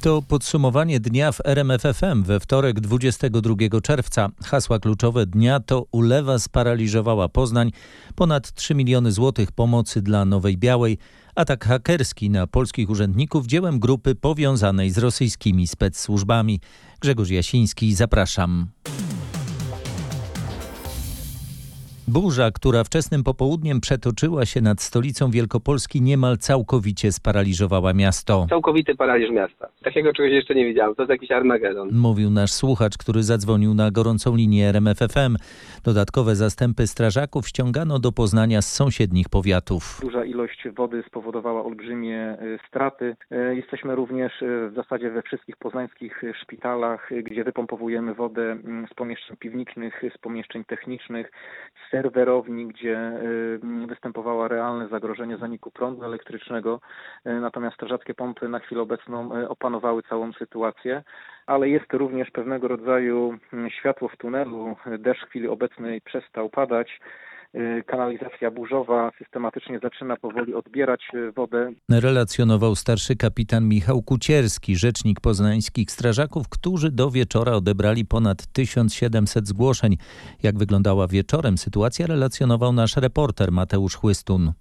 To podsumowanie dnia w RMFFM we wtorek 22 czerwca. Hasła kluczowe dnia to ulewa sparaliżowała Poznań, ponad 3 miliony złotych pomocy dla Nowej Białej, atak hakerski na polskich urzędników dziełem grupy powiązanej z rosyjskimi specsłużbami. Grzegorz Jasiński, zapraszam. Burza, która wczesnym popołudniem przetoczyła się nad stolicą Wielkopolski, niemal całkowicie sparaliżowała miasto. Całkowity paraliż miasta. Takiego czegoś jeszcze nie widziałem. To jest jakiś Armagedon. Mówił nasz słuchacz, który zadzwonił na gorącą linię RMFFM. Dodatkowe zastępy strażaków ściągano do Poznania z sąsiednich powiatów. Duża ilość wody spowodowała olbrzymie y, straty. Y, Jesteśmy również y, w zasadzie we wszystkich poznańskich szpitalach, gdzie wypompowujemy wodę mm, z pomieszczeń piwniczych, z pomieszczeń technicznych, z serwerowni, gdzie y, występowało realne zagrożenie zaniku prądu elektrycznego. Y, Natomiast strażackie pompy na chwilę obecną y, opanowały całą sytuację, ale jest również pewnego rodzaju światło w tunelu. Deszcz w chwili obecnej przestał padać. Y, Kanalizacja burzowa systematycznie zaczyna powoli odbierać y, wodę. Relacjonował starszy kapitan Michał Kucierski, rzecznik poznańskich strażaków, którzy do wieczora odebrali ponad 1700 zgłoszeń. Jak wyglądała wieczorem sytuacja, relacjonował nasz reporter Mateusz Chłystun.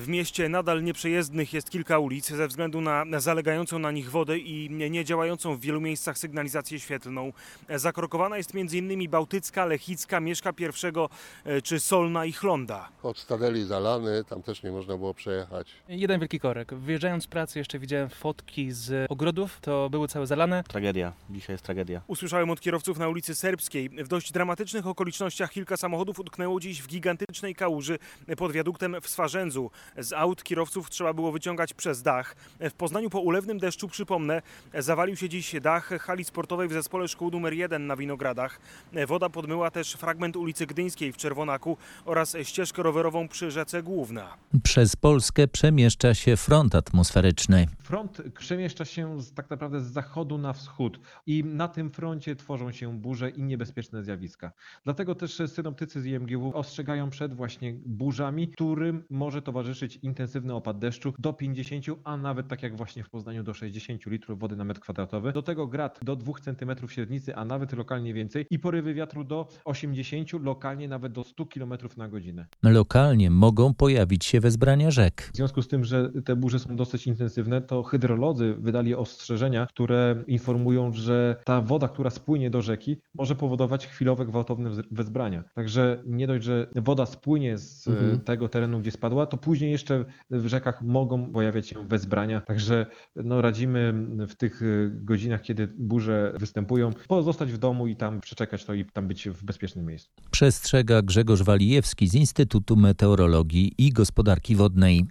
W mieście nadal nieprzejezdnych jest kilka ulic ze względu na zalegającą na nich wodę i niedziałającą w wielu miejscach sygnalizację świetlną. Zakrokowana jest m.in. Bałtycka, Lechicka, Mieszka pierwszego e, czy Solna i Chlonda. Od Stadeli zalany, tam też nie można było przejechać. Jeden wielki korek. Wyjeżdżając z pracy jeszcze widziałem fotki z ogrodów, to były całe zalane. Tragedia. Dzisiaj jest tragedia. Usłyszałem od kierowców na ulicy Serbskiej. W dość dramatycznych okolicznościach kilka samochodów utknęło dziś w gigantycznej kałuży pod wiaduktem w Swarzędzu. Z aut kierowców trzeba było wyciągać przez dach. W Poznaniu po ulewnym deszczu, przypomnę, zawalił się dziś dach hali sportowej w zespole szkół numer 1 na Winogradach. Woda podmyła też fragment ulicy Gdyńskiej w Czerwonaku oraz ścieżkę rowerową przy rzece Główna. Przez Polskę przemieszcza się front atmosferyczny. Front przemieszcza się z, tak naprawdę z zachodu na wschód i na tym froncie tworzą się burze i niebezpieczne zjawiska. Dlatego też synoptycy z IMGW ostrzegają przed właśnie burzami, którym może towarzyszyć intensywny opad deszczu do 50, a nawet tak jak właśnie w Poznaniu do 60 litrów wody na metr kwadratowy. Do tego grad do 2 cm średnicy, a nawet lokalnie więcej i porywy wiatru do 80, lokalnie nawet do 100 km na godzinę. Lokalnie mogą pojawić się wezbrania rzek. W związku z tym, że te burze są dosyć intensywne, to hydrolodzy wydali ostrzeżenia, które informują, że ta woda, która spłynie do rzeki, może powodować chwilowe gwałtowne wezbrania. Także nie dość, że woda spłynie z e, Mhm. tego terenu, gdzie spadła, to później jeszcze w rzekach mogą pojawiać się wezbrania. Także no, radzimy w tych e, godzinach, kiedy burze występują, pozostać w domu i tam przeczekać to i tam być w bezpiecznym miejscu. Przestrzega Grzegorz Walijewski z Instytutu Meteorologii i Gospodarki Wodnej.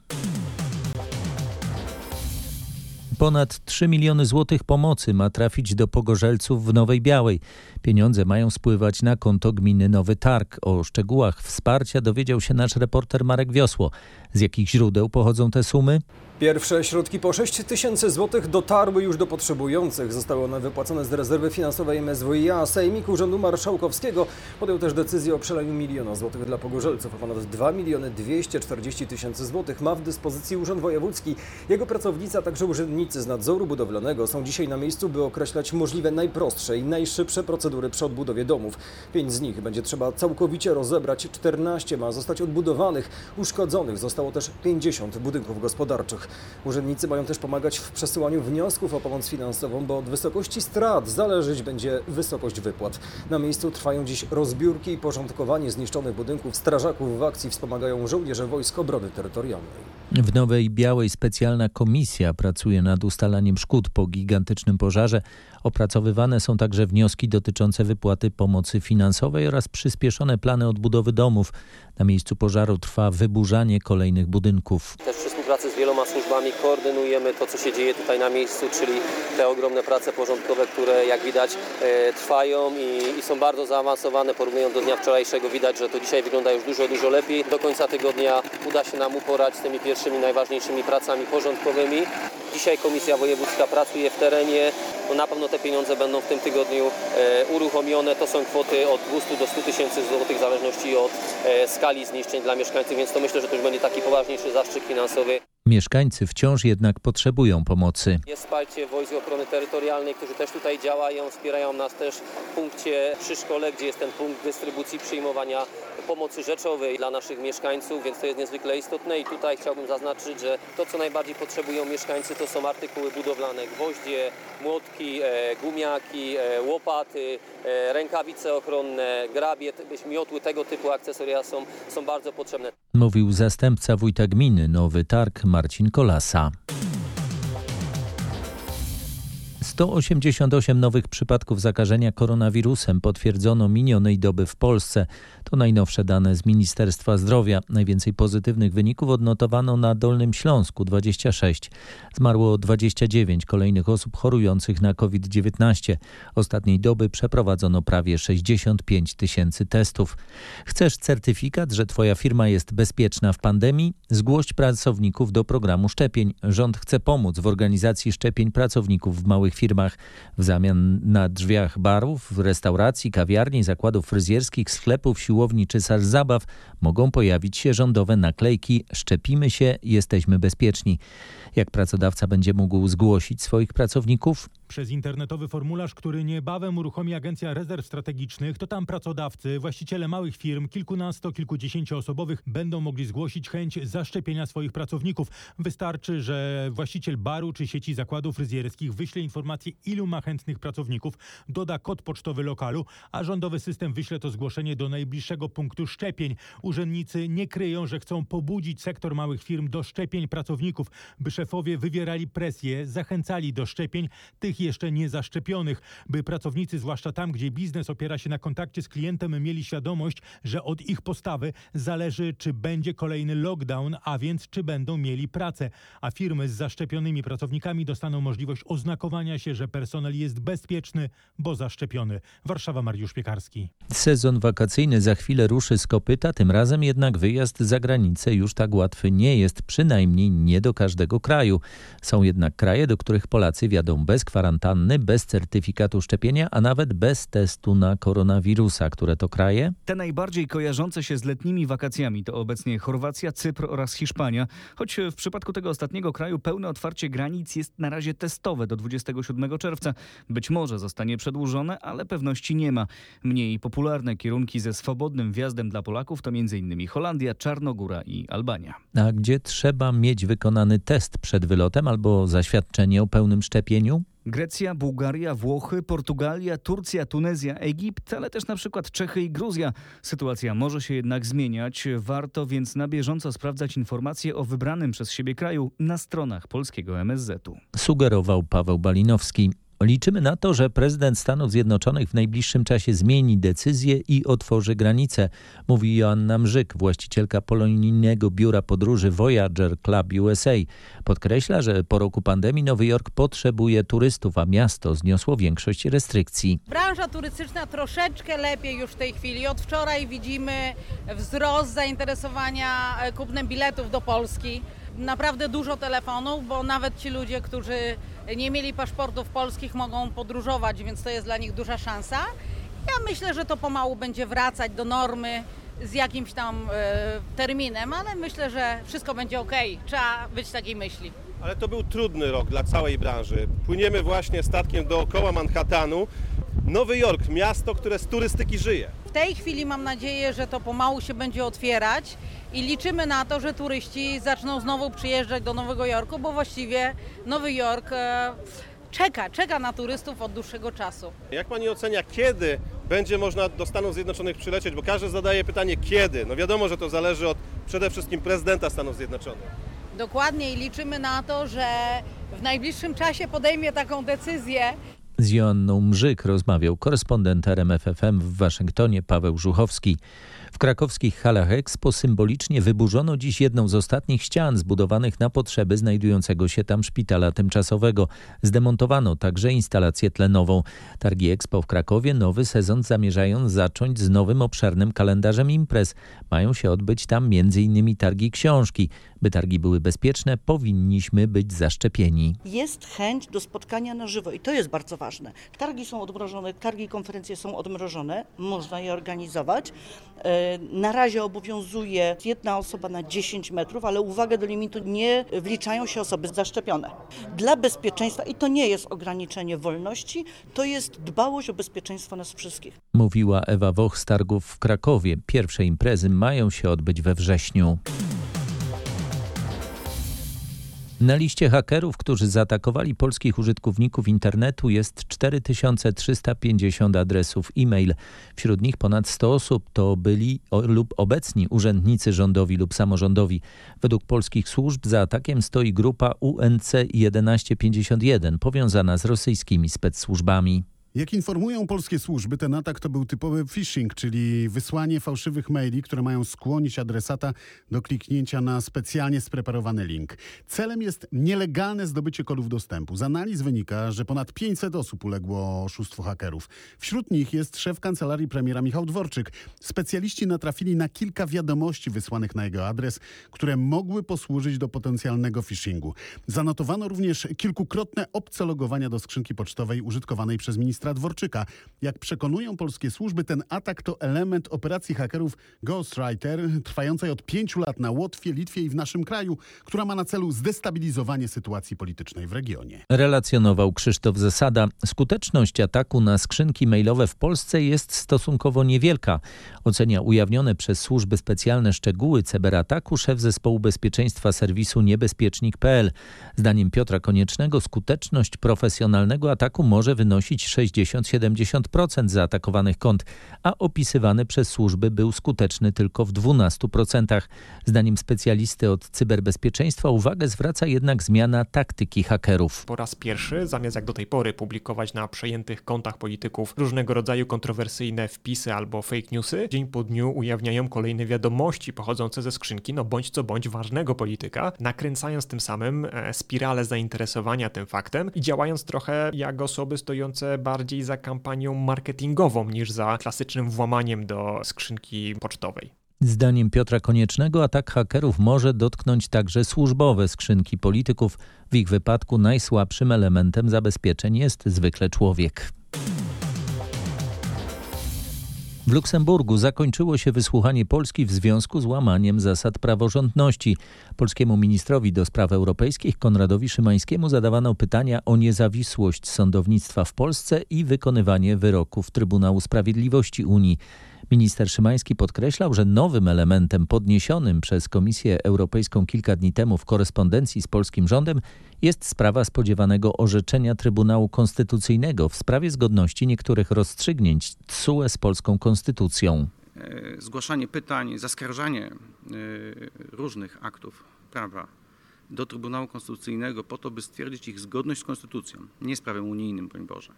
Ponad 3 miliony złotych pomocy ma trafić do pogorzelców w Nowej Białej. Pieniądze mają spływać na konto gminy Nowy Targ. O szczegółach wsparcia dowiedział się nasz reporter Marek Wiosło. Z jakich źródeł pochodzą te sumy? Pierwsze środki po 6 tysięcy złotych dotarły już do potrzebujących. Zostały one wypłacone z rezerwy finansowej MSWiA. Sejmik Urzędu Marszałkowskiego podjął też decyzję o przelaniu miliona złotych dla pogorzelców. A ponad 2 miliony 240 tysięcy złotych ma w dyspozycji Urząd Wojewódzki. Jego pracownicy, a także urzędnicy z nadzoru budowlanego są dzisiaj na miejscu, by określać możliwe najprostsze i najszybsze procedury przy odbudowie domów. Pięć z nich będzie trzeba całkowicie rozebrać, 14 ma zostać odbudowanych. Uszkodzonych zostało też 50 budynków gospodarczych. Urzędnicy mają też pomagać w przesyłaniu wniosków o pomoc finansową, bo od wysokości strat zależeć będzie wysokość wypłat. Na miejscu trwają dziś rozbiórki i porządkowanie zniszczonych budynków. Strażaków w akcji wspomagają żołnierze Wojsk Obrony Terytorialnej. W Nowej Białej specjalna komisja pracuje nad ustalaniem szkód po gigantycznym pożarze. Opracowywane są także wnioski dotyczące wypłaty pomocy finansowej oraz przyspieszone plany odbudowy domów. Na miejscu pożaru trwa wyburzanie kolejnych budynków. Też we współpracy z wieloma służbami koordynujemy to, co się dzieje tutaj na miejscu, czyli te ogromne prace porządkowe, które jak widać e, trwają i, i są bardzo zaawansowane. Porównując do dnia wczorajszego widać, że to dzisiaj wygląda już dużo, dużo lepiej. Do końca tygodnia uda się nam uporać z tymi pierwszymi, najważniejszymi pracami porządkowymi. Dzisiaj Komisja Wojewódzka pracuje w terenie. No na pewno te pieniądze będą w tym tygodniu e, uruchomione. To są kwoty od 200 do 100 tysięcy złotych w zależności od e, skali zniszczeń dla mieszkańców, więc to myślę, że to już będzie taki poważniejszy zastrzyk finansowy. Mieszkańcy wciąż jednak potrzebują pomocy. Jest wsparcie Wojsk Ochrony Terytorialnej, którzy też tutaj działają, wspierają nas też w punkcie przy szkole, gdzie jest ten punkt dystrybucji przyjmowania pomocy rzeczowej dla naszych mieszkańców, więc to jest niezwykle istotne i tutaj chciałbym zaznaczyć, że to co najbardziej potrzebują mieszkańcy to są artykuły budowlane, gwoździe, młotki, e, gumiaki, e, łopaty, e, rękawice ochronne, grabie, miotły, tego typu akcesoria są, są bardzo potrzebne. Mówił zastępca wójta gminy Nowy Targ Marcin Kolasa. 188 nowych przypadków zakażenia koronawirusem potwierdzono minionej doby w Polsce. To najnowsze dane z Ministerstwa Zdrowia. Najwięcej pozytywnych wyników odnotowano na Dolnym Śląsku 26. Zmarło 29 kolejnych osób chorujących na COVID-19. Ostatniej doby przeprowadzono prawie 65 tysięcy testów. Chcesz certyfikat, że Twoja firma jest bezpieczna w pandemii? Zgłoś pracowników do programu szczepień. Rząd chce pomóc w organizacji szczepień pracowników w małych firmach. W zamian na drzwiach barów, restauracji, kawiarni, zakładów fryzjerskich, sklepów, siłowni czy sal zabaw mogą pojawić się rządowe naklejki Szczepimy się, jesteśmy bezpieczni. Jak pracodawca będzie mógł zgłosić swoich pracowników? Przez internetowy formularz, który niebawem uruchomi Agencja Rezerw Strategicznych, to tam pracodawcy, właściciele małych firm, kilkunasto, kilkudziesięcioosobowych będą mogli zgłosić chęć zaszczepienia swoich pracowników. Wystarczy, że właściciel baru czy sieci zakładów fryzjerskich wyśle informację, ilu ma chętnych pracowników, doda kod pocztowy lokalu, a rządowy system wyśle to zgłoszenie do najbliższego punktu szczepień. Urzędnicy nie kryją, że chcą pobudzić sektor małych firm do szczepień pracowników, by szefowie wywierali presję, zachęcali do szczepień tych jeszcze nie zaszczepionych, by pracownicy, zwłaszcza tam, gdzie biznes opiera się na kontakcie z klientem, mieli świadomość, że od ich postawy zależy, czy będzie kolejny lockdown, a więc czy będą mieli pracę. A firmy z zaszczepionymi pracownikami dostaną możliwość oznakowania się, że personel jest bezpieczny, bo zaszczepiony. Warszawa, Mariusz Piekarski. Sezon wakacyjny za chwilę ruszy z kopyta, tym razem jednak wyjazd za granicę już tak łatwy nie jest, przynajmniej nie do każdego kraju. Są jednak kraje, do których Polacy wiadą bez kwarantanny, bez certyfikatu szczepienia, a nawet bez testu na koronawirusa. Które to kraje? Te najbardziej kojarzące się z letnimi wakacjami to obecnie Chorwacja, Cypr oraz Hiszpania. Choć w przypadku tego ostatniego kraju pełne otwarcie granic jest na razie testowe do 27 czerwca. Być może zostanie przedłużone, ale pewności nie ma. Mniej popularne kierunki ze swobodnym wjazdem dla Polaków to m.in. Holandia, Czarnogóra i Albania. A gdzie trzeba mieć wykonany test przed wylotem albo zaświadczenie o pełnym szczepieniu? Grecja, Bułgaria, Włochy, Portugalia, Turcja, Tunezja, Egipt, ale też na przykład Czechy i Gruzja. Sytuacja może się jednak zmieniać. Warto więc na bieżąco sprawdzać informacje o wybranym przez siebie kraju na stronach polskiego MSZ-u. Sugerował Paweł Balinowski. Liczymy na to, że prezydent Stanów Zjednoczonych w najbliższym czasie zmieni decyzję i otworzy granice, mówi Joanna Mrzyk, właścicielka polonijnego biura podróży Voyager Club USA. Podkreśla, że po roku pandemii Nowy Jork potrzebuje turystów, a miasto zniosło większość restrykcji. Branża turystyczna troszeczkę lepiej już w tej chwili. Od wczoraj widzimy wzrost zainteresowania kupnem biletów do Polski naprawdę dużo telefonów, bo nawet ci ludzie, którzy nie mieli paszportów polskich, mogą podróżować, więc to jest dla nich duża szansa. Ja myślę, że to pomału będzie wracać do normy z jakimś tam e, terminem, ale myślę, że wszystko będzie ok. Trzeba być takiej myśli. Ale to był trudny rok dla całej branży. Płyniemy właśnie statkiem dookoła Manhattanu. Nowy Jork, miasto, które z turystyki żyje. W tej chwili mam nadzieję, że to pomału się będzie otwierać i liczymy na to, że turyści zaczną znowu przyjeżdżać do Nowego Jorku, bo właściwie Nowy Jork e, czeka, czeka na turystów od dłuższego czasu. Jak pani ocenia, kiedy będzie można do Stanów Zjednoczonych przylecieć? Bo każdy zadaje pytanie, kiedy? No wiadomo, że to zależy od przede wszystkim prezydenta Stanów Zjednoczonych. Dokładnie i liczymy na to, że w najbliższym czasie podejmie taką decyzję. Z Joanną Mrzyk rozmawiał korespondent RMFFM w Waszyngtonie Paweł Żuchowski. W krakowskich halach Expo symbolicznie wyburzono dziś jedną z ostatnich ścian zbudowanych na potrzeby znajdującego się tam szpitala tymczasowego. Zdemontowano także instalację tlenową. Targi Expo w Krakowie nowy sezon zamierzają zacząć z nowym obszernym kalendarzem imprez. Mają się odbyć tam m.in. targi książki. By targi były bezpieczne, powinniśmy być zaszczepieni. Jest chęć do spotkania na żywo i to jest bardzo ważne. Targi są odmrożone, targi i konferencje są odmrożone, można je organizować. E, Na razie obowiązuje jedna osoba na 10 metrów, ale uwaga do limitu nie wliczają się osoby zaszczepione. Dla bezpieczeństwa, i to nie jest ograniczenie wolności, to jest dbałość o bezpieczeństwo nas wszystkich. Mówiła Ewa Woch z targów w Krakowie. Pierwsze imprezy mają się odbyć we wrześniu. Na liście hakerów, którzy zaatakowali polskich użytkowników internetu jest 4350 adresów e-mail. Wśród nich ponad 100 osób to byli lub obecni urzędnicy rządowi lub samorządowi. Według polskich służb za atakiem stoi grupa UNC 1151 powiązana z rosyjskimi specsłużbami. Jak informują polskie służby, ten atak to był typowy phishing, czyli wysłanie fałszywych maili, które mają skłonić adresata do kliknięcia na specjalnie spreparowany link. Celem jest nielegalne zdobycie kodów dostępu. Z analiz wynika, że ponad 500 osób uległo oszustwu hakerów. Wśród nich jest szef kancelarii premiera Michał Dworczyk. Specjaliści natrafili na kilka wiadomości wysłanych na jego adres, które mogły posłużyć do potencjalnego phishingu. Zanotowano również kilkukrotne obce logowania do skrzynki pocztowej użytkowanej przez ministra Dworczyka. Jak przekonują polskie służby, ten atak to element operacji hakerów Ghostwriter, trwającej od pięciu lat na Łotwie, Litwie i w naszym kraju, która ma na celu zdestabilizowanie sytuacji politycznej w regionie. Relacjonował Krzysztof Zasada. Skuteczność ataku na skrzynki mailowe w Polsce jest stosunkowo niewielka. Ocenia ujawnione przez służby specjalne szczegóły cyberataku szef zespołu bezpieczeństwa serwisu niebezpiecznik.pl. Zdaniem Piotra Koniecznego skuteczność profesjonalnego ataku może wynosić 60-70% zaatakowanych kont, a opisywany przez służby był skuteczny tylko w 12%. Zdaniem specjalisty od cyberbezpieczeństwa uwagę zwraca jednak zmiana taktyki hakerów. Po raz pierwszy, zamiast jak do tej pory publikować na przejętych kontach polityków różnego rodzaju kontrowersyjne wpisy albo fake newsy, dzień po dniu ujawniają kolejne wiadomości pochodzące ze skrzynki, no bądź co bądź ważnego polityka, nakręcając tym samym e, spiralę zainteresowania tym faktem i działając trochę jak osoby stojące bardziej za kampanią marketingową niż za klasycznym włamaniem do skrzynki pocztowej. Zdaniem Piotra Koniecznego atak hakerów może dotknąć także służbowe skrzynki polityków. W ich wypadku najsłabszym elementem zabezpieczeń jest zwykle człowiek. W Luksemburgu zakończyło się wysłuchanie Polski w związku z łamaniem zasad praworządności. Polskiemu ministrowi do spraw europejskich Konradowi Szymańskiemu zadawano pytania o niezawisłość sądownictwa w Polsce i wykonywanie wyroków Trybunału Sprawiedliwości Unii. Minister Szymański podkreślał, że nowym elementem podniesionym przez Komisję Europejską kilka dni temu w korespondencji z polskim rządem jest sprawa spodziewanego orzeczenia Trybunału Konstytucyjnego w sprawie zgodności niektórych rozstrzygnięć TSUE z polską konstytucją. Zgłaszanie pytań, zaskarżanie różnych aktów prawa do Trybunału Konstytucyjnego po to, by stwierdzić ich zgodność z konstytucją, nie z prawem unijnym, broń Boże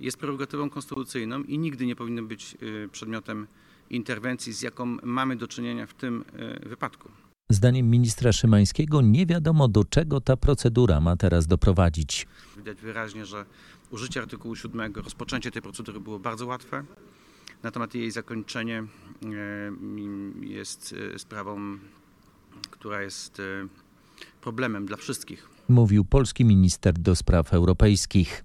jest prerogatywą konstytucyjną i nigdy nie powinno być przedmiotem interwencji, z jaką mamy do czynienia w tym wypadku. Zdaniem ministra Szymańskiego nie wiadomo do czego ta procedura ma teraz doprowadzić. Widać wyraźnie, że użycie artykułu 7, rozpoczęcie tej procedury było bardzo łatwe, natomiast jej zakończenie jest sprawą, która jest problemem dla wszystkich. Mówił polski minister do spraw europejskich.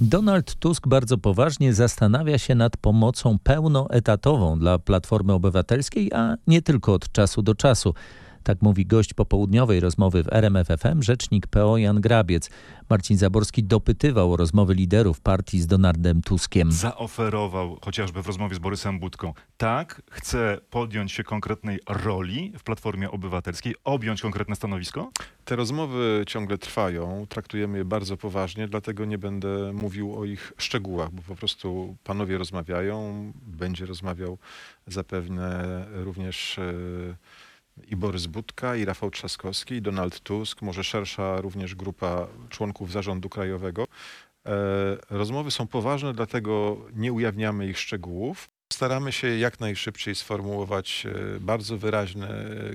Donald Tusk bardzo poważnie zastanawia się nad pomocą pełnoetatową dla Platformy Obywatelskiej, a nie tylko od czasu do czasu. Tak mówi gość popołudniowej rozmowy w RMFFM rzecznik PO Jan Grabiec. Marcin Zaborski dopytywał o rozmowy liderów partii z Donaldem Tuskiem. Zaoferował chociażby w rozmowie z Borysem Budką. Tak, chce podjąć się konkretnej roli w Platformie Obywatelskiej, objąć konkretne stanowisko? Te rozmowy ciągle trwają, traktujemy je bardzo poważnie, dlatego nie będę mówił o ich szczegółach, bo po prostu panowie rozmawiają, będzie rozmawiał zapewne również i Borys Budka, i Rafał Trzaskowski, i Donald Tusk, może szersza również grupa członków zarządu krajowego. Rozmowy są poważne, dlatego nie ujawniamy ich szczegółów. Staramy się jak najszybciej sformułować e, bardzo wyraźny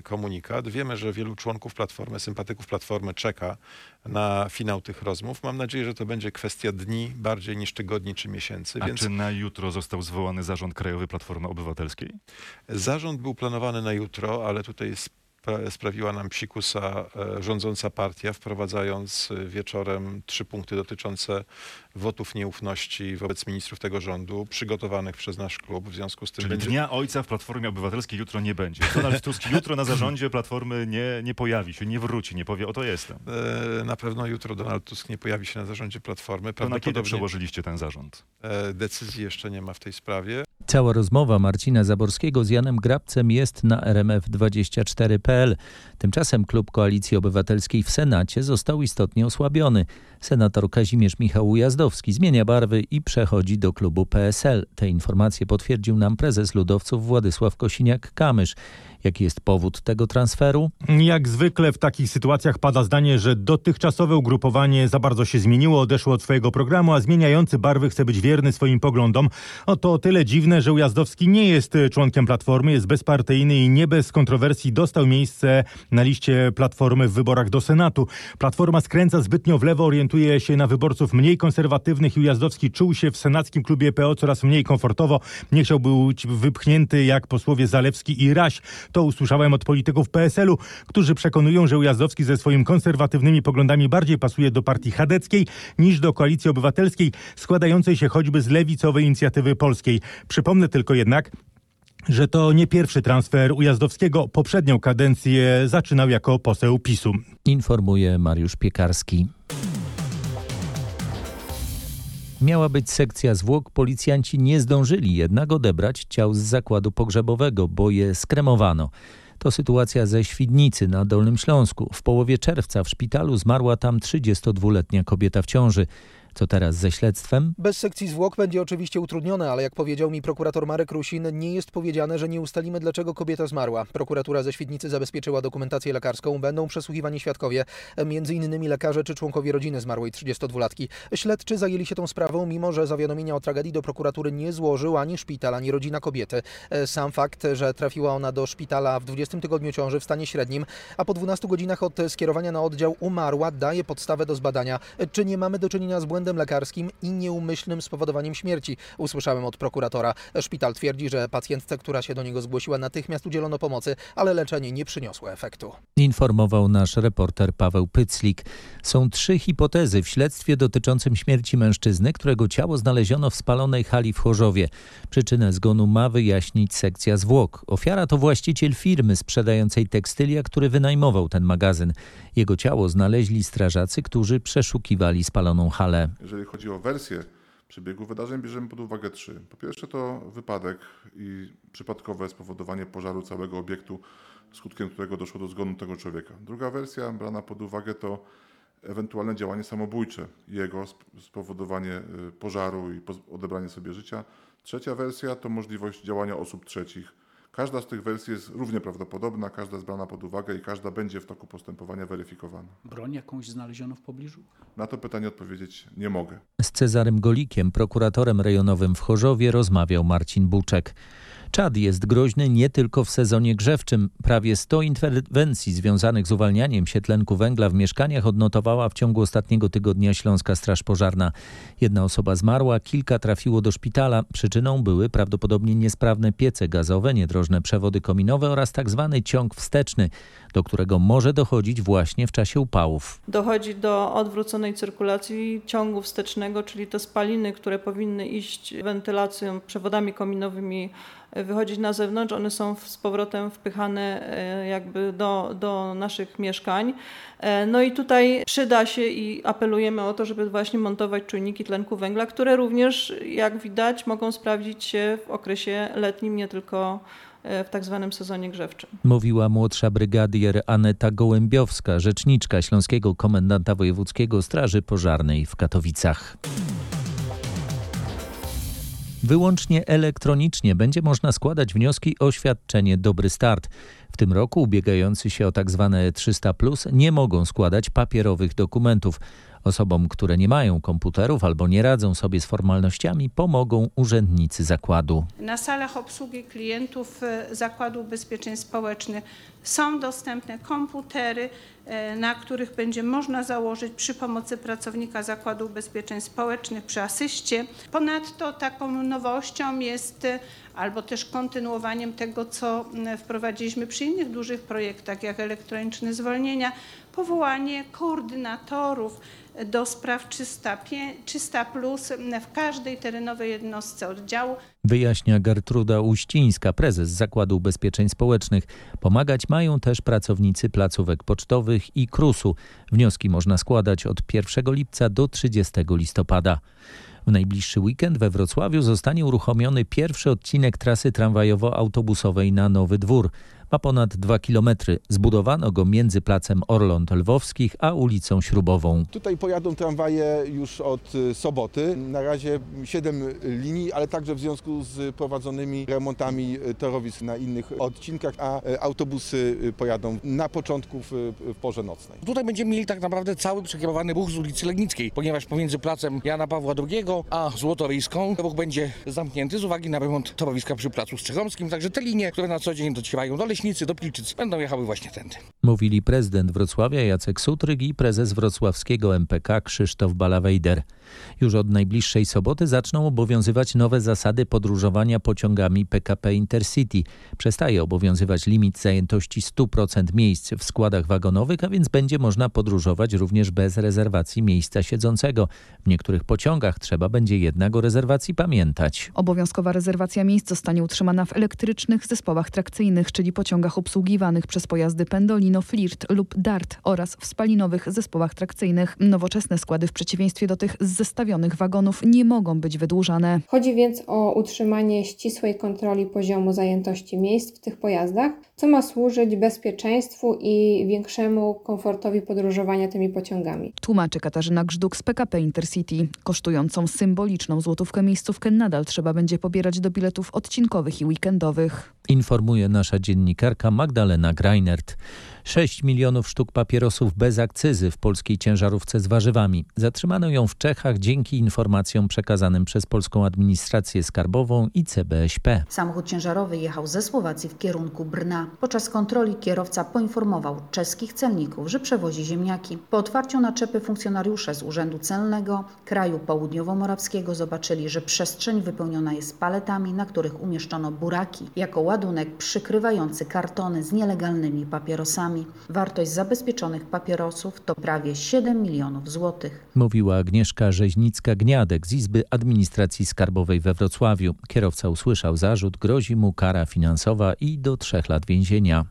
komunikat. Wiemy, że wielu członków Platformy, sympatyków Platformy czeka na finał tych rozmów. Mam nadzieję, że to będzie kwestia dni bardziej niż tygodni czy miesięcy. A więc... czy na jutro został zwołany zarząd Krajowy Platformy Obywatelskiej? Zarząd był planowany na jutro, ale tutaj sprawiła nam psikusa e, rządząca partia, wprowadzając e, wieczorem trzy punkty dotyczące wotów nieufności wobec ministrów tego rządu, przygotowanych przez nasz klub. W związku z tym Czyli będzie... Dnia Ojca w Platformie Obywatelskiej jutro nie będzie. Donald Tusk jutro na zarządzie Platformy nie, nie pojawi się, nie wróci, nie powie, oto jestem. E, na pewno jutro Donald Tusk nie pojawi się na zarządzie Platformy. To na kiedy przełożyliście ten zarząd? Decyzji jeszcze nie ma w tej sprawie. Cała rozmowa Marcina Zaborskiego z Janem Grabcem jest na rmf24.pl. Tymczasem klub Koalicji Obywatelskiej w Senacie został istotnie osłabiony. Senator Kazimierz Michał Ujazdowski zmienia barwy i przechodzi do klubu PSL. Te informacje potwierdził nam prezes ludowców Władysław Kosiniak-Kamysz. Jaki jest powód tego transferu? Jak zwykle w takich sytuacjach pada zdanie, że dotychczasowe ugrupowanie za bardzo się zmieniło, odeszło od swojego programu, a zmieniający barwy chce być wierny swoim poglądom. Oto o tyle dziwne, że Ujazdowski nie jest członkiem Platformy, jest bezpartyjny i nie bez kontrowersji dostał miejsce na liście Platformy w wyborach do Senatu. Platforma skręca zbytnio w lewo, orientuje się na wyborców mniej konserwatywnych i Ujazdowski czuł się w senackim klubie PO coraz mniej komfortowo. Nie chciał być wypchnięty jak posłowie Zalewski i Raś. To usłyszałem od polityków PSL-u, którzy przekonują, że Ujazdowski ze swoimi konserwatywnymi poglądami bardziej pasuje do partii chadeckiej niż do koalicji obywatelskiej, składającej się choćby z lewicowej inicjatywy polskiej. Przypomnę tylko jednak, że to nie pierwszy transfer Ujazdowskiego. Poprzednią kadencję zaczynał jako poseł PiSu. Informuje Mariusz Piekarski. Miała być sekcja zwłok, policjanci nie zdążyli jednak odebrać ciał z zakładu pogrzebowego, bo je skremowano. To sytuacja ze Świdnicy na Dolnym Śląsku. W połowie czerwca w szpitalu zmarła tam 32-letnia kobieta w ciąży. Co teraz ze śledztwem? Bez sekcji zwłok będzie oczywiście utrudnione, ale jak powiedział mi prokurator Marek Rusin, nie jest powiedziane, że nie ustalimy, dlaczego kobieta zmarła. Prokuratura ze Świdnicy zabezpieczyła dokumentację lekarską, będą przesłuchiwani świadkowie, między innymi lekarze czy członkowie rodziny zmarłej 32-latki. Śledczy zajęli się tą sprawą, mimo że zawiadomienia o tragedii do prokuratury nie złożył ani szpital, ani rodzina kobiety. Sam fakt, że trafiła ona do szpitala w 20 tygodniu ciąży w stanie średnim, a po 12 godzinach od skierowania na oddział umarła, daje podstawę do zbadania, czy nie mamy do czynienia z błędem błędem lekarskim i nieumyślnym spowodowaniem śmierci, usłyszałem od prokuratora. Szpital twierdzi, że pacjentce, która się do niego zgłosiła, natychmiast udzielono pomocy, ale leczenie nie przyniosło efektu. Informował nasz reporter Paweł Pyclik. Są trzy hipotezy w śledztwie dotyczącym śmierci mężczyzny, którego ciało znaleziono w spalonej hali w Chorzowie. Przyczynę zgonu ma wyjaśnić sekcja zwłok. Ofiara to właściciel firmy sprzedającej tekstylia, który wynajmował ten magazyn. Jego ciało znaleźli strażacy, którzy przeszukiwali spaloną halę. Jeżeli chodzi o wersję przebiegu wydarzeń, bierzemy pod uwagę trzy. Po pierwsze to wypadek i przypadkowe spowodowanie pożaru całego obiektu, skutkiem którego doszło do zgonu tego człowieka. Druga wersja brana pod uwagę to ewentualne działanie samobójcze, jego spowodowanie y, pożaru i odebranie sobie życia. Trzecia wersja to możliwość działania osób trzecich Każda z tych wersji jest równie prawdopodobna, każda jest brana pod uwagę i każda będzie w toku postępowania weryfikowana. Broń jakąś znaleziono w pobliżu? Na to pytanie odpowiedzieć nie mogę. Z Cezarym Golikiem, prokuratorem rejonowym w Chorzowie, rozmawiał Marcin Buczek. Czad jest groźny nie tylko w sezonie grzewczym. Prawie 100 interwencji związanych z uwalnianiem się tlenku węgla w mieszkaniach odnotowała w ciągu ostatniego tygodnia Śląska Straż Pożarna. Jedna osoba zmarła, kilka trafiło do szpitala. Przyczyną były prawdopodobnie niesprawne piece gazowe, niedrożne przewody kominowe oraz tak zwany ciąg wsteczny, do którego może dochodzić właśnie w czasie upałów. Dochodzi do odwróconej cyrkulacji ciągu wstecznego, czyli te spaliny, które powinny iść wentylacją, przewodami kominowymi wychodzić na zewnątrz, one są z powrotem wpychane e, jakby do, do naszych mieszkań. E, no i tutaj przyda się i apelujemy o to, żeby właśnie montować czujniki tlenku węgla, które również, jak widać, mogą sprawdzić się w okresie letnim, nie tylko e, w tak zwanym sezonie grzewczym. Mówiła młodsza brygadier Aneta Gołębiowska, rzeczniczka Śląskiego Komendanta Wojewódzkiego Straży Pożarnej w Katowicach. Wyłącznie elektronicznie będzie można składać wnioski o świadczenie Dobry Start. W tym roku ubiegający się o tzw. Tak 300 plus nie mogą składać papierowych dokumentów. Osobom, które nie mają komputerów albo nie radzą sobie z formalnościami, pomogą urzędnicy zakładu. Na salach obsługi klientów e, Zakładu Ubezpieczeń Społecznych są dostępne komputery, e, na których będzie można założyć przy pomocy pracownika Zakładu Ubezpieczeń Społecznych przy asyście. Ponadto taką nowością jest e, albo też kontynuowaniem tego, co wprowadziliśmy przy innych dużych projektach, jak elektroniczne zwolnienia, powołanie koordynatorów do spraw 300, 300 plus w każdej terenowej jednostce oddziału. Wyjaśnia Gertruda Uścińska, prezes Zakładu Ubezpieczeń Społecznych. Pomagać mają też pracownicy placówek pocztowych i KRUS-u. Wnioski można składać od 1 lipca do 30 listopada. W najbliższy weekend we Wrocławiu zostanie uruchomiony pierwszy odcinek trasy tramwajowo-autobusowej na Nowy Dwór. Ma ponad 2 km. Zbudowano go między placem Orląt Lwowskich a ulicą Śrubową. Tutaj pojadą tramwaje już od y, soboty. Na razie 7 linii, ale także w związku z prowadzonymi remontami y, torowisk na innych odcinkach, a y, autobusy pojadą na początku w, w porze nocnej. Tutaj będziemy mieli tak naprawdę cały przekierowany ruch z ulicy Legnickiej, ponieważ pomiędzy placem Jana Pawła II a Złotoryską ruch będzie zamknięty z uwagi na remont torowiska przy placu Strzechomskim. Także te linie, które na co dzień docierają do Leśnicy, do Pilczyc, będą jechały właśnie tędy. Mówili prezydent Wrocławia Jacek Sutryk i prezes wrocławskiego MPK Krzysztof Balawejder. Już od najbliższej soboty zaczną obowiązywać nowe zasady podróżowania pociągami PKP Intercity. Przestaje obowiązywać limit zajętości 100% miejsc w składach wagonowych, a więc będzie można podróżować również bez rezerwacji miejsca siedzącego. W niektórych pociągach trzeba będzie jednak o rezerwacji pamiętać. Obowiązkowa rezerwacja miejsc zostanie utrzymana w elektrycznych zespołach trakcyjnych, czyli pociągach obsługiwanych przez pojazdy Pendolino, Flirt lub Dart oraz w spalinowych zespołach trakcyjnych. Nowoczesne składy w przeciwieństwie do tych z zestawionych wagonów nie mogą być wydłużane. Chodzi więc o utrzymanie ścisłej kontroli poziomu zajętości miejsc w tych pojazdach, co ma służyć bezpieczeństwu i większemu komfortowi podróżowania tymi pociągami. Tłumaczy Katarzyna Grzduk z PKP Intercity. Kosztującą symboliczną złotówkę miejscówkę nadal trzeba będzie pobierać do biletów odcinkowych i weekendowych. Informuje nasza dziennikarka Magdalena Greinert. 6 milionów sztuk papierosów bez akcyzy w polskiej ciężarówce z warzywami. Zatrzymano ją w Czechach dzięki informacjom przekazanym przez polską administrację skarbową i CBŚP. Samochód ciężarowy jechał ze Słowacji w kierunku Brna. Podczas kontroli kierowca poinformował czeskich celników, że przewozi ziemniaki. Po otwarciu naczepy funkcjonariusze z Urzędu Celnego kraju południowo-morawskiego zobaczyli, że przestrzeń wypełniona jest paletami, na których umieszczono buraki jako ładunek przykrywający kartony z nielegalnymi papierosami. Wartość zabezpieczonych papierosów to prawie 7 milionów złotych. Mówiła Agnieszka Rzeźnicka-Gniadek z Izby Administracji Skarbowej we Wrocławiu. Kierowca usłyszał zarzut, grozi mu kara finansowa i do trzech lat więzienia.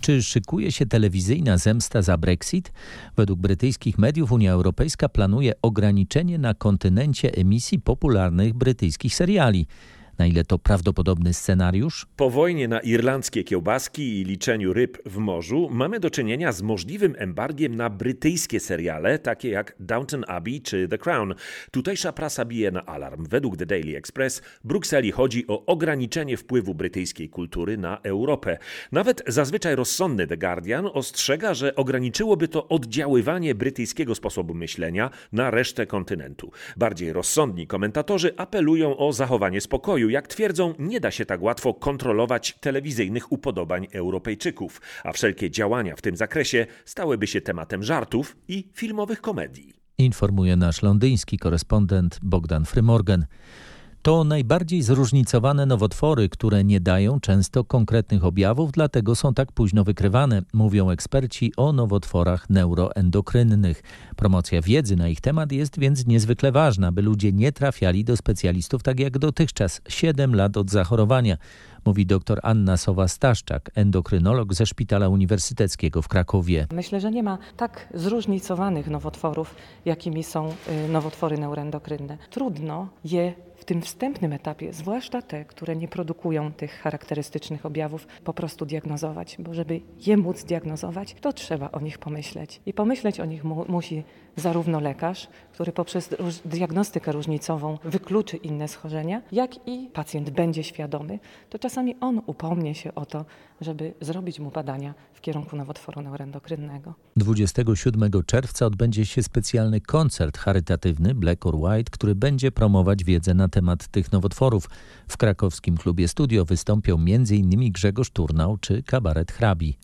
Czy szykuje się telewizyjna zemsta za Brexit? Według brytyjskich mediów Unia Europejska planuje ograniczenie na kontynencie emisji popularnych brytyjskich seriali. Na ile to prawdopodobny scenariusz? Po wojnie na irlandzkie kiełbaski i liczeniu ryb w morzu mamy do czynienia z możliwym embargiem na brytyjskie seriale, takie jak Downton Abbey czy The Crown. Tutejsza prasa bije na alarm. Według The Daily Express Brukseli chodzi o ograniczenie wpływu brytyjskiej kultury na Europę. Nawet zazwyczaj rozsądny The Guardian ostrzega, że ograniczyłoby to oddziaływanie brytyjskiego sposobu myślenia na resztę kontynentu. Bardziej rozsądni komentatorzy apelują o zachowanie spokoju jak twierdzą, nie da się tak łatwo kontrolować telewizyjnych upodobań Europejczyków, a wszelkie działania w tym zakresie stałyby się tematem żartów i filmowych komedii. Informuje nasz londyński korespondent Bogdan Frymorgan. To najbardziej zróżnicowane nowotwory, które nie dają często konkretnych objawów, dlatego są tak późno wykrywane, mówią eksperci o nowotworach neuroendokrynnych. Promocja wiedzy na ich temat jest więc niezwykle ważna, by ludzie nie trafiali do specjalistów tak jak dotychczas 7 lat od zachorowania, mówi dr Anna Sowa-Staszczak, endokrynolog ze Szpitala Uniwersyteckiego w Krakowie. Myślę, że nie ma tak zróżnicowanych nowotworów, jakimi są y, nowotwory neuroendokrynne. Trudno je w tym wstępnym etapie, zwłaszcza te, które nie produkują tych charakterystycznych objawów, po prostu diagnozować, bo żeby je móc diagnozować, to trzeba o nich pomyśleć. I pomyśleć o nich mu musi zarówno lekarz, który poprzez diagnostykę różnicową wykluczy inne schorzenia, jak i pacjent będzie świadomy, to czasami on upomnie się o to, żeby zrobić mu badania w kierunku nowotworu neuroendokrynnego. 27 czerwca odbędzie się specjalny koncert charytatywny Black or White, który będzie promować wiedzę na temat tych nowotworów. W krakowskim klubie studio wystąpią m.in. Grzegorz Turnał czy Kabaret Hrabi.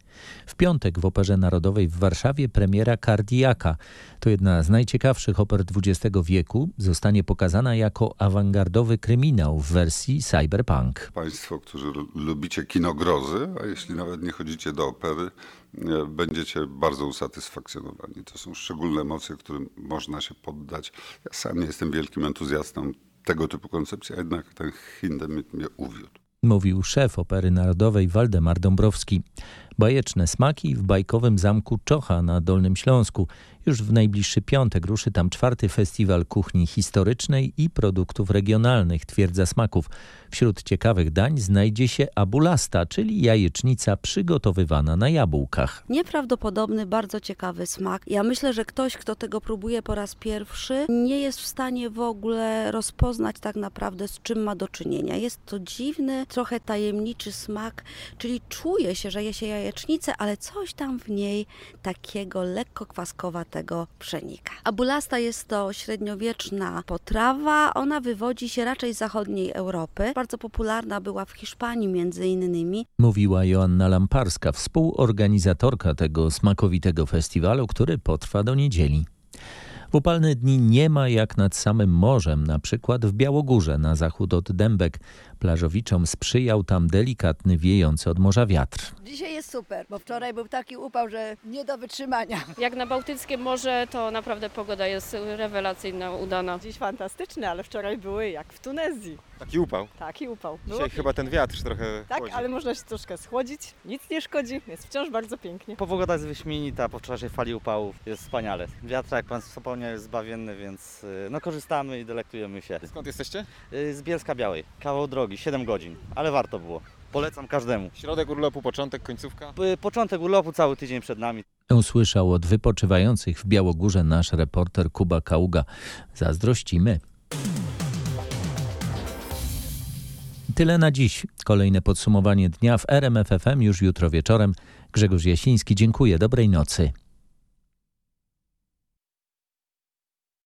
W piątek w Operze Narodowej w Warszawie premiera Kardiaka. To jedna z najciekawszych oper XX wieku. Zostanie pokazana jako awangardowy kryminał w wersji cyberpunk. Państwo, którzy lubicie kino grozy, a jeśli nawet nie chodzicie do opery, będziecie bardzo usatysfakcjonowani. To są szczególne emocje, którym można się poddać. Ja sam nie jestem wielkim entuzjastą tego typu koncepcji, a jednak ten Hindem mnie uwiódł. Mówił szef Opery Narodowej Waldemar Dąbrowski. Bajeczne smaki w bajkowym zamku Czocha na Dolnym Śląsku. Już w najbliższy piątek ruszy tam czwarty festiwal kuchni historycznej i produktów regionalnych Twierdza Smaków. Wśród ciekawych dań znajdzie się abulasta, czyli jajecznica przygotowywana na jabłkach. Nieprawdopodobny, bardzo ciekawy smak. Ja myślę, że ktoś, kto tego próbuje po raz pierwszy, nie jest w stanie w ogóle rozpoznać tak naprawdę z czym ma do czynienia. Jest to dziwny, trochę tajemniczy smak, czyli czuje się, że je się jajecznicę, ale coś tam w niej takiego lekko kwaskowatego przenika. Abulasta jest to średniowieczna potrawa. Ona wywodzi się raczej z zachodniej Europy. Bardzo popularna była w Hiszpanii między innymi. Mówiła Joanna Lamparska, współorganizatorka tego smakowitego festiwalu, który potrwa do niedzieli. W upalne dni nie ma jak nad samym morzem, na przykład w Białogórze na zachód od Dębek. Plażowiczom sprzyjał tam delikatny wiejący od morza wiatr. Dzisiaj jest super, bo wczoraj był taki upał, że nie do wytrzymania. Jak na Bałtyckie Morze, to naprawdę pogoda jest rewelacyjna, udana. Dziś fantastyczne, ale wczoraj były jak w Tunezji. Taki upał. Taki upał. Było Dzisiaj chyba ten wiatr trochę Tak, chłodzi. ale można się troszkę schłodzić. Nic nie szkodzi, jest wciąż bardzo pięknie. Pogoda jest wyśmienita po wczorajszej fali upałów. Jest wspaniale. Wiatr, jak pan wspomniał, jest zbawienny, więc y, no, korzystamy i delektujemy się. Skąd jesteście? Y, Z Bielska Białej. Kawał drogi, 7 godzin, ale warto było. Polecam każdemu. Środek urlopu, początek, końcówka? Początek urlopu cały tydzień przed nami. Usłyszał od wypoczywających w Białogórze nasz reporter Kuba Kaługa. Zazdrościmy. Tyle na dziś. Kolejne podsumowanie dnia w RMFFM już jutro wieczorem. Grzegorz Jasiński, dziękuję. Dobrej nocy.